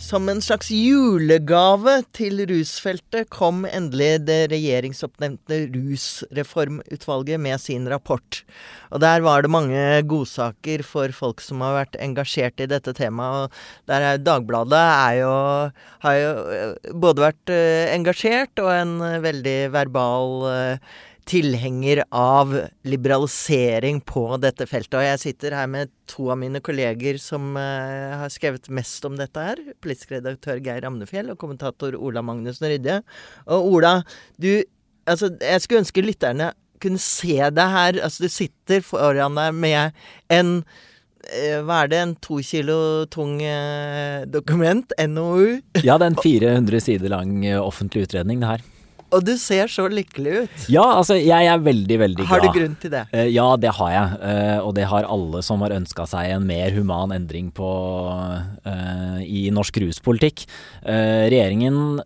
som en slags julegave til rusfeltet, kom endelig det regjeringsoppnevnte Rusreformutvalget med sin rapport. Og der var det mange godsaker for folk som har vært engasjert i dette temaet. Og der er Dagbladet er jo, har jo eh, både vært eh, engasjert og en eh, veldig verbal eh, tilhenger av liberalisering på dette feltet. Og jeg sitter her med to av mine kolleger som uh, har skrevet mest om dette her. Politisk redaktør Geir Amnefjell og kommentator Ola Magnussen Rydde. Og Ola, du Altså, jeg skulle ønske lytterne kunne se deg her. Altså, du sitter foran deg med en eh, hva er det, en to kilo tung eh, dokument? NOU? Ja, det er en 400 sider lang offentlig utredning, det her. Og du ser så lykkelig ut. Ja, altså, jeg er veldig, veldig glad. Har du grunn til det? Eh, ja, det har jeg. Eh, og det har alle som har ønska seg en mer human endring på, eh, i norsk ruspolitikk. Regjeringen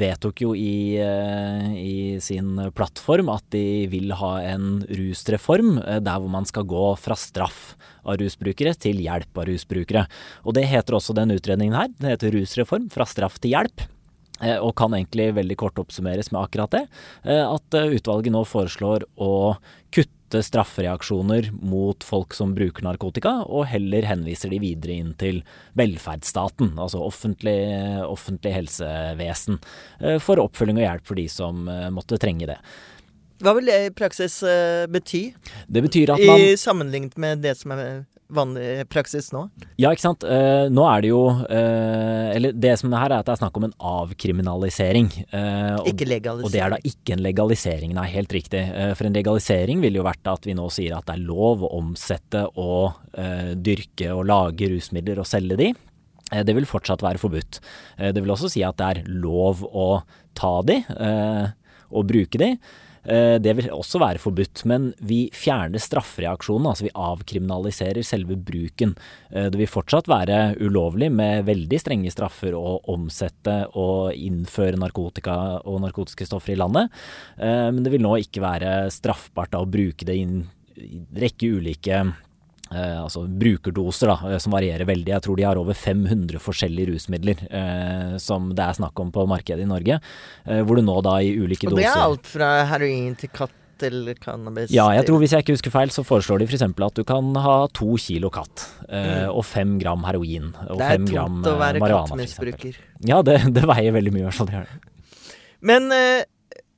vedtok jo i, i sin plattform at de vil ha en rusreform der hvor man skal gå fra straff av rusbrukere til hjelp av rusbrukere. Og det heter også den utredningen her. Den heter Rusreform fra straff til hjelp. Eh, Og kan egentlig veldig kort oppsummeres med akkurat det. eh, At eh, utvalget nå foreslår å kutte straffereaksjoner mot folk som bruker narkotika, og heller henviser de videre inn til velferdsstaten, altså offentlig, offentlig helsevesen, for oppfølging og hjelp for de som måtte trenge det. Hva vil det i praksis bety? Det betyr at man I sammenlignet med det som er vanlig praksis nå? Ja, ikke sant. Eh, nå er det jo eh, Eller det som er her, er at det er snakk om en avkriminalisering. Eh, og, Ikke legalisering. Og det er da ikke en legalisering, nei, helt riktig. Eh, for en legalisering ville jo vært at vi nå sier at det er lov å omsette og eh, dyrke og lage rusmidler og selge de. Eh, Det vil fortsatt være forbudt. Det vil også si at det er lov å ta de eh, og bruke de. Eh, Det vil også være forbudt, men vi fjerner straffereaksjonen, altså vi avkriminaliserer selve bruken. Eh, Det vil fortsatt være ulovlig med veldig strenge straffer å omsette og innføre narkotika og narkotiske stoffer i landet, Eh, men det vil nå ikke være straffbart å bruke det i en rekke ulike Eh, altså brukerdoser, da, eh, som varierer veldig. Jeg tror de har over 500 forskjellige rusmidler eh, som det er snakk om på markedet i Norge. Eh, hvor du nå da i ulike doser Og det er alt fra heroin til katt til cannabis. Ja, jeg tror hvis jeg ikke husker feil, så foreslår de f.eks. at du kan ha to kilo katt. eh, Mm. Og fem gram heroin. Og Det er fem gram tungt å eh, være marihuana, for kattmisbruker. Ja, det, det veier veldig mye, i hvert fall. det. Men eh,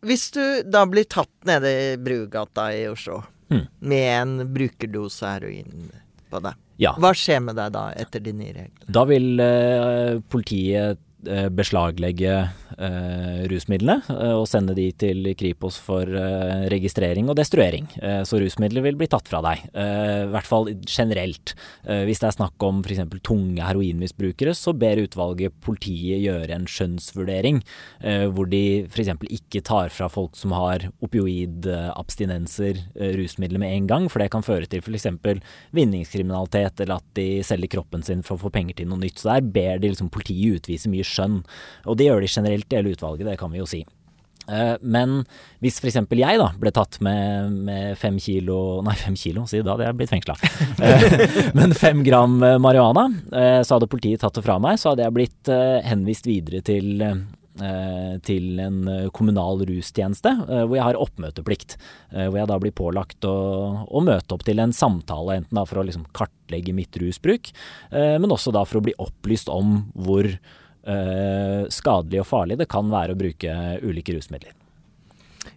hvis du da blir tatt nede i Brugata i Oslo Hmm. med en brukerdose heroin på deg, Ja. hva skjer med deg da etter de nye reglene? Da vil eh, politiet beslaglegge eh, rusmidlene eh, og sende de til Kripos for eh, registrering og destruering. Eh, så rusmidler vil bli tatt fra deg. Eh, I hvert fall generelt. Eh, hvis det er snakk om f.eks. tunge heroinmisbrukere, så ber utvalget politiet gjøre en skjønnsvurdering, eh, hvor de f.eks. ikke tar fra folk som har opioidabstinenser eh, rusmidler med en gang, for det kan føre til f.eks. vinningskriminalitet, eller at de selger kroppen sin for å få penger til noe nytt. Så der ber de liksom politiet utvise mye skjønn. Og det gjør de generelt i hele utvalget, det kan vi jo si. Eh, Men hvis f.eks. jeg da ble tatt med, med fem kilo Nei, fem kilo, si da hadde jeg blitt fengsla. Men fem gram eh, marihuana, eh, så hadde politiet tatt det fra meg. Så hadde jeg blitt eh, henvist videre til eh, til en eh, kommunal rustjeneste, eh, hvor jeg har oppmøteplikt. eh, Hvor jeg da blir pålagt å, å møte opp til en samtale, enten for å liksom kartlegge mitt rusbruk, eh, men også da for å bli opplyst om hvor eh, skadelig og farlig det kan være å bruke ulike rusmidler.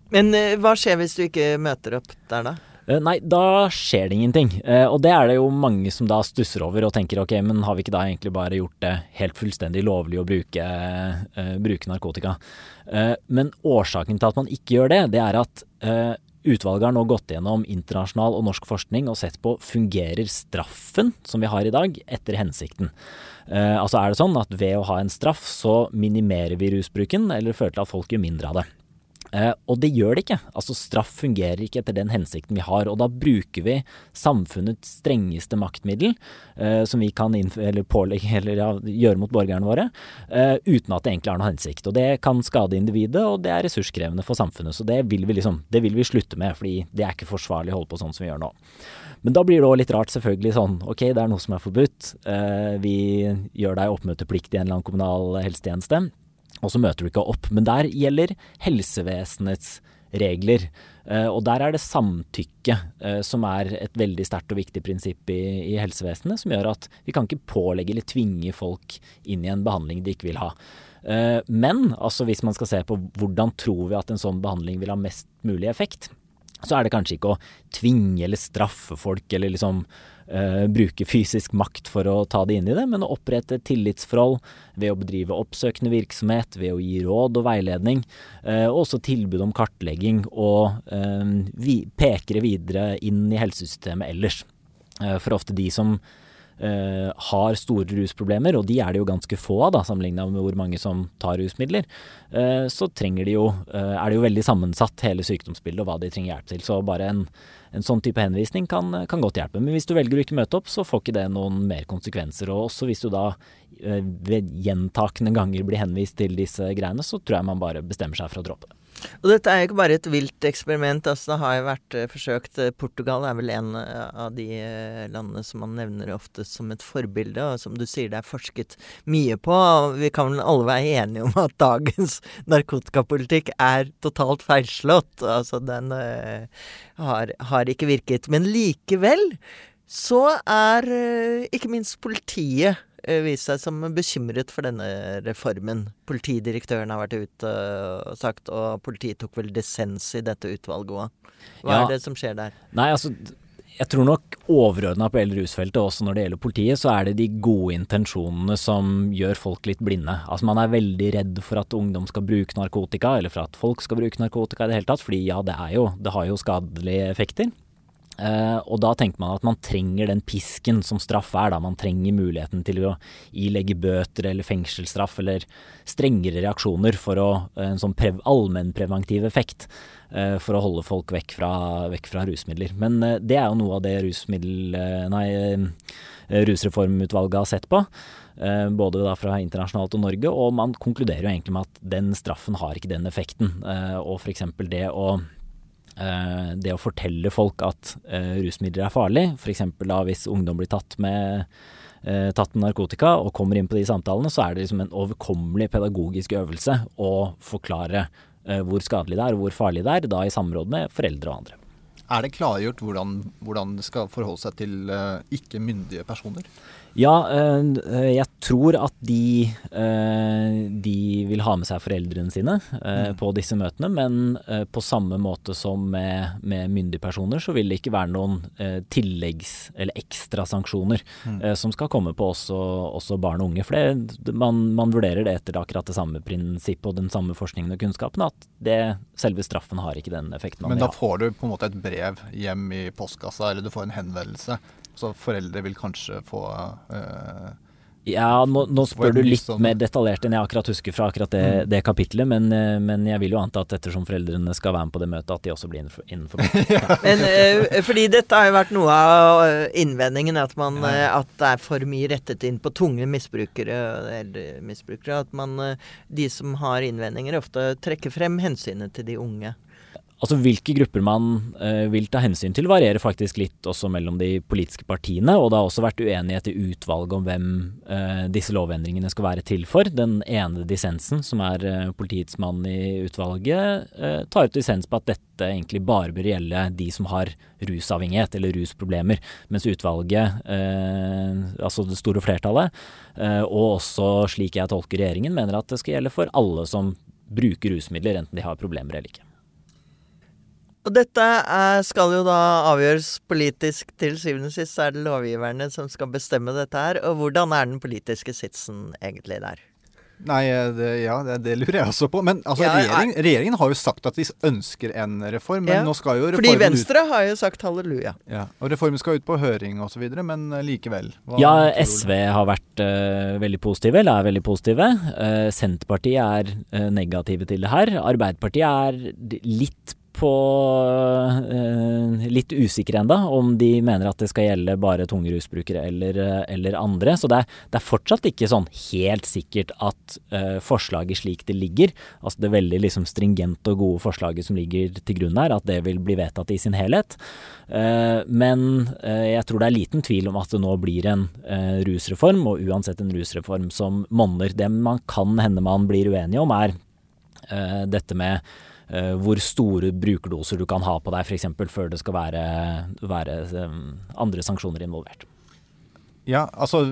Men eh, hva skjer hvis du ikke møter opp der, da? Eh, Nei, da skjer det ingenting. Eh, Og det er det jo mange som da stusser over og tenker ok, men har vi ikke da egentlig bare gjort det helt fullstendig lovlig å bruke, eh, bruke narkotika? Eh, Men årsaken til at man ikke gjør det, det er at eh, utvalget har nå gått gjennom internasjonal og norsk forskning og sett på fungerer straffen som vi har i dag, etter hensikten. Eh, altså er det sånn at ved å ha en straff så minimerer vi rusbruken, eller fører til at folk gjør mindre av det. Eh, og det gjør det ikke. Altså Straff fungerer ikke etter den hensikten vi har. Og da bruker vi samfunnets strengeste maktmiddel, eh, som vi kan eller pålegge, eller ja, gjøre mot borgerne våre, eh, uten at det egentlig har noen hensikt. Og det kan skade individet, og det er ressurskrevende for samfunnet. Så det vil vi liksom, det vil vi slutte med, fordi det er ikke forsvarlig å holde på sånn som vi gjør nå. Men da blir det òg litt rart, selvfølgelig sånn ok, det er noe som er forbudt. Eh, vi gjør deg oppmøtepliktig i en eller annen kommunal helsetjeneste og så møter du ikke opp. Men der gjelder helsevesenets regler. Eh, og der er det samtykke eh, som er et veldig sterkt og viktig prinsipp i, i, helsevesenet, som gjør at vi kan ikke pålegge eller tvinge folk inn i en behandling de ikke vil ha. Eh, men altså hvis man skal se på hvordan tror vi at en sånn behandling vil ha mest mulig effekt, så er det kanskje ikke å tvinge eller straffe folk eller liksom uh, bruke fysisk makt for å ta det inn i det, men å opprette tillitsforhold ved å bedrive oppsøkende virksomhet, ved å gi råd og veiledning, uh, og også tilbud om kartlegging og uh, vi, pekere videre inn i helsesystemet ellers. For ofte de som Uh, har store rusproblemer, og de er det jo ganske få av, sammenligna med hvor mange som tar rusmidler, eh, så trenger de jo, eh, er det jo veldig sammensatt hele sykdomsbildet og hva de trenger hjelp til. Så bare en, en sånn type henvisning kan, kan, godt hjelpe. Men hvis du velger å ikke møte opp, så får ikke det noen mer konsekvenser. Og også hvis du da ved gjentakende ganger blir henvist til disse greiene, så tror jeg man bare bestemmer seg for å droppe det. Og dette er jo ikke bare et vilt eksperiment. altså Det har jo vært uh, forsøkt. Eh, Portugal er vel en uh, av de landene som man nevner ofte som et forbilde, og som du sier det er forsket mye på. Vi kan vel alle være enige om at dagens narkotikapolitikk er totalt feilslått. Altså den har, har, ikke virket. Men likevel så er ikke minst politiet Eh, vist seg som bekymret for denne reformen. Politidirektøren har vært ute og sagt, og politiet tok vel dissens i dette utvalget òg. Hva ja. er det som skjer der? Nei, altså jeg tror nok overordna på hele rusfeltet, også når det gjelder politiet, så er det de gode intensjonene som gjør folk litt blinde. Altså Man er veldig redd for at ungdom skal bruke narkotika, eller for at folk skal bruke narkotika i det hele tatt. Fordi ja, det, er jo, det har jo skadelige effekter. Uh, og da tenker man at man trenger den pisken som straff er. da Man trenger muligheten til å ilegge bøter eller fengselsstraff eller strengere reaksjoner for å, en sånn allmennpreventiv effekt. Uh, for å holde folk vekk fra, vekk fra rusmidler. Men uh, det er jo noe av det nei, rusreformutvalget har sett på. Både da fra internasjonalt og Norge, og man konkluderer jo egentlig med at den straffen har ikke den effekten. Og f.eks. det å det å fortelle folk at eh, rusmidler er farlig, f.eks. hvis ungdom blir tatt med, eh, tatt med narkotika og kommer inn på de samtalene, så er det liksom en overkommelig pedagogisk øvelse å forklare hvor skadelig det er og hvor farlig det er, da i samråd med foreldre og andre. Er det klargjort hvordan, hvordan det skal forholde seg til ikke-myndige personer? Ja, eh, jeg tror at de, eh, de vil ha med seg foreldrene sine eh, mm. på disse møtene. Men på samme måte som med, med myndige personer, så vil det ikke være noen tilleggs- eller ekstrasanksjoner mm. som skal komme på også, også barn og unge. For det, man, man, vurderer det etter akkurat det samme prinsippet og den samme forskningen og kunnskapen, at det, selve straffen har ikke den effekten. Men da får du på en måte et brev hjem i postkassa, eller du får en henvendelse så foreldre vil kanskje få uh, ja, nå, nå spør du litt sånn mer detaljert enn jeg akkurat husker fra akkurat det, mm. det kapitlet, men, eh, men, jeg vil jo anta at ettersom foreldrene skal være med på det møtet, at de også blir innenfor ja. Men uh, fordi dette har jo vært noe av innvendingen, at, man, ja. at det er for mye rettet inn på tunge misbrukere, eller misbrukere. At man, de som har innvendinger, ofte trekker frem hensynet til de unge. Altså Hvilke grupper man eh, vil ta hensyn til, varierer faktisk litt også mellom de politiske partiene. Og det har også vært uenighet i utvalget om hvem eh, disse lovendringene skal være til for. Den ene dissensen, som er eh, politiets mann i utvalget, tar ut dissens på at dette egentlig bare bør gjelde de som har rusavhengighet eller rusproblemer. Mens utvalget, altså det store flertallet, og også slik jeg tolker regjeringen, mener at det skal gjelde for alle som bruker rusmidler, enten de har problemer eller ikke. Og dette er, skal jo da avgjøres politisk til syvende og sist. Så er det lovgiverne som skal bestemme dette her. Og hvordan er den politiske sitsen egentlig der? Nei, det, ja, det, det lurer jeg også på. Men altså, Ja, regjering, regjeringen har jo sagt at de ønsker en reform, men Ja, nå skal jo Fordi Venstre ut Venstre har jo sagt halleluja. ja, Og reformen skal ut på høring osv., men eh, likevel. Hva Ja. SV har vært uh, veldig positive, eller er veldig positive. Uh, Senterpartiet er uh, negative til det her. Arbeiderpartiet er litt på eh, Litt usikre enda om de mener at det skal gjelde bare tunge rusbrukere eller, eh, eller andre. Så det er, det er fortsatt ikke sånn helt sikkert at eh, forslaget slik det ligger, altså det veldig liksom stringente og gode forslaget som ligger til grunn her, at det vil bli vedtatt i sin helhet. Eh, men eh, jeg tror det er liten tvil om at det nå blir en eh, rusreform, og uansett en rusreform som monner. Det man kan hende man blir uenige om, er eh, dette med eh, hvor store brukerdoser du kan ha på deg f.eks. før det skal være, være eh, andre sanksjoner involvert. Ja, altså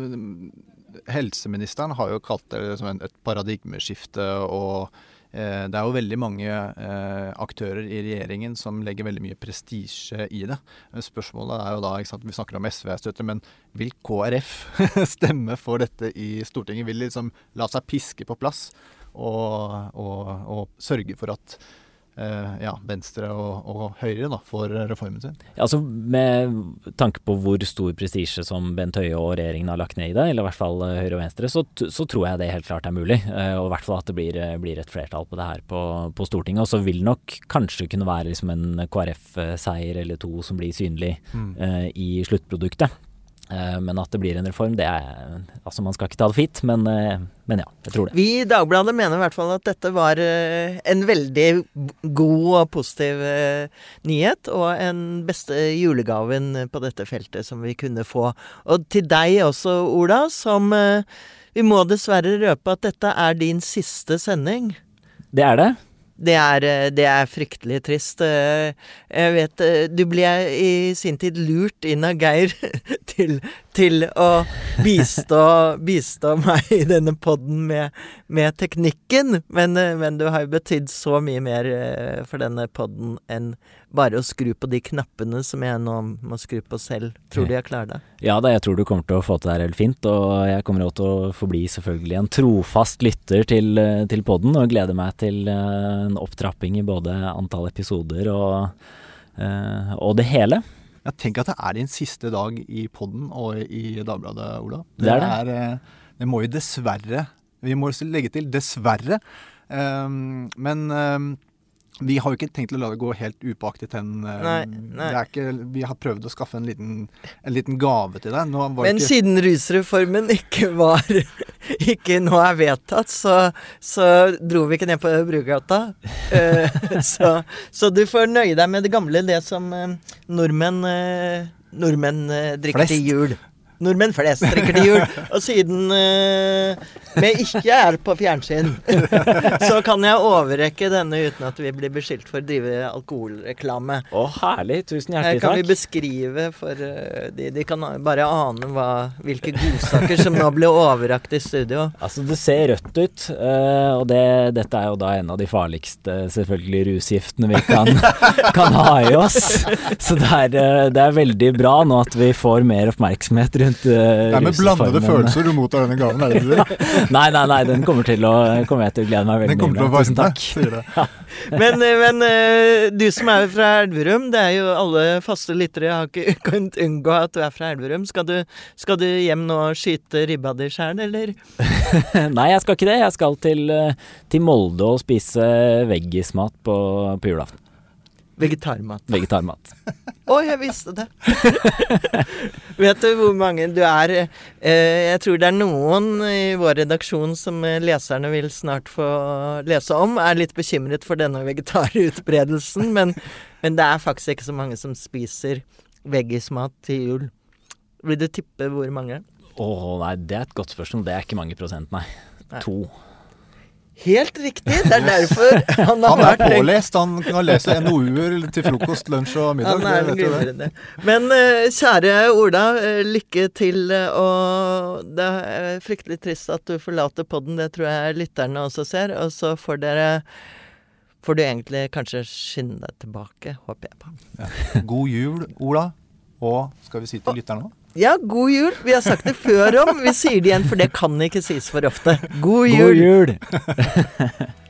Helseministeren har jo kalt det et paradigmeskifte, og eh, det er jo veldig mange eh, aktører i regjeringen som legger veldig mye prestisje i det. Spørsmålet er jo da, sant, Vi snakker om SV-støtte, men vil KrF stemme for dette i Stortinget? Vil de liksom la seg piske på plass og, og, og sørge for at eh, ja, Venstre og, og Høyre da, for reformen sin? Ja, altså Med tanke på hvor stor prestisje som Bent Høie og regjeringen har lagt ned i det, eller i hvert fall eh, Høyre og Venstre, så, så tror jeg det helt klart er mulig. Eh, Og i hvert fall at det blir, eh, blir et flertall på det her på, på Stortinget. Og så vil nok kanskje kunne være liksom en KrF-seier eller to som blir synlig eh, i sluttproduktet. Eh, Men at det blir en reform, det er Altså, man skal ikke ta det fint, men, eh, men ja, jeg tror det. Vi i Dagbladet mener i hvert fall at dette var eh, en veldig god og positiv nyhet, og en beste julegaven på dette feltet som vi kunne få. Og til deg også, Ola, som Vi må dessverre røpe at dette er din siste sending. Det er det. Det er, eh, det er fryktelig trist. Eh, Jeg vet eh, Du ble i sin tid lurt inn av Geir til, til å bistå, bistå meg i denne poden med, med teknikken, men, eh, men du har jo betydd så mye mer eh, for denne poden enn bare å skru på de knappene som jeg nå må skru på selv. Tror du jeg klarer det? Ja da, jeg tror du kommer til å få til det her helt fint, og jeg kommer også til å forbli selvfølgelig en trofast lytter til, eh, til podden, og gleder meg til en opptrapping i både antall episoder og, og det hele. Ja, tenk at det er din siste dag i podden og i Dagbladet, Ola. Det er det. Er, det må jo dessverre Vi må legge til dessverre. Um, men um, vi har jo ikke tenkt å la det gå helt upåaktet hen. Nei, nei. Ikke, vi har prøvd å skaffe en liten, en liten gave til deg. Men ikke, siden rusreformen ikke var Ikke nå er vedtatt, så, så dro vi ikke ned på Brugata. Eh, så, så du får nøye deg med det gamle, det som eh, nordmenn eh, Nordmenn eh, drikker Flest. til jul. Nordmenn flest drikker til jul. Og siden eh, vi ikke er på fjernsyn, så kan jeg overrekke denne uten at vi blir beskyldt for å drive alkoholreklame. Å, herlig. Tusen Her takk. kan vi beskrive for eh, de, de kan bare ane hva, hvilke godsaker som nå ble overrakt i studio. Altså, det ser rødt ut, eh, og det, dette er jo da en av de farligste selvfølgelig rusgiftene vi kan, kan ha i oss. Så det er, eh, det er veldig bra nå at vi får mer oppmerksomhet rundt uh, det er med blandede følelser du mottar denne gaven, er det det? Nei, nei, nei, den kommer, til å, kommer jeg til å glede meg veldig Den kommer til å mye med. Tusen varme, takk. sier det. Men, eh, men eh, du som er fra Elverum, det er jo alle faste lyttere har ikke kunnet unngå at du er fra Elverum. Skal du, skal du hjem nå og skyte ribba di sjæl, eller? Nei, jeg skal ikke det. Jeg skal til, eh, til Molde og spise veggismat på, på julaften. Vegetarmat. Vegetarmat. Å, jeg visste det! Vet du hvor mange du er? Eh, jeg tror det er noen i vår redaksjon som eh, leserne vil snart få lese om, er litt bekymret for denne vegetarutbredelsen, men, men det er faktisk ikke så mange som spiser veggismat til jul. Vil du tippe hvor mange? Å nei, det er et godt spørsmål. Det er ikke mange prosent, nei. Nei. To. Helt riktig! Det er derfor han har Han er vært pålest. Han kan lese NOU-er til frokost, lunsj og middag. Han er det vet du det. Men eh, kjære Ola, eh, lykke til. eh, og det er fryktelig trist at du forlater podden, det tror jeg lytterne også ser. Og så får dere Får du egentlig kanskje skynde deg tilbake, håper jeg på. God jul, Ola. Og skal vi si til lytterne nå? Ja, god jul. Vi har sagt det før om. Vi sier det igjen, for det kan ikke sies for ofte. God jul. God jul!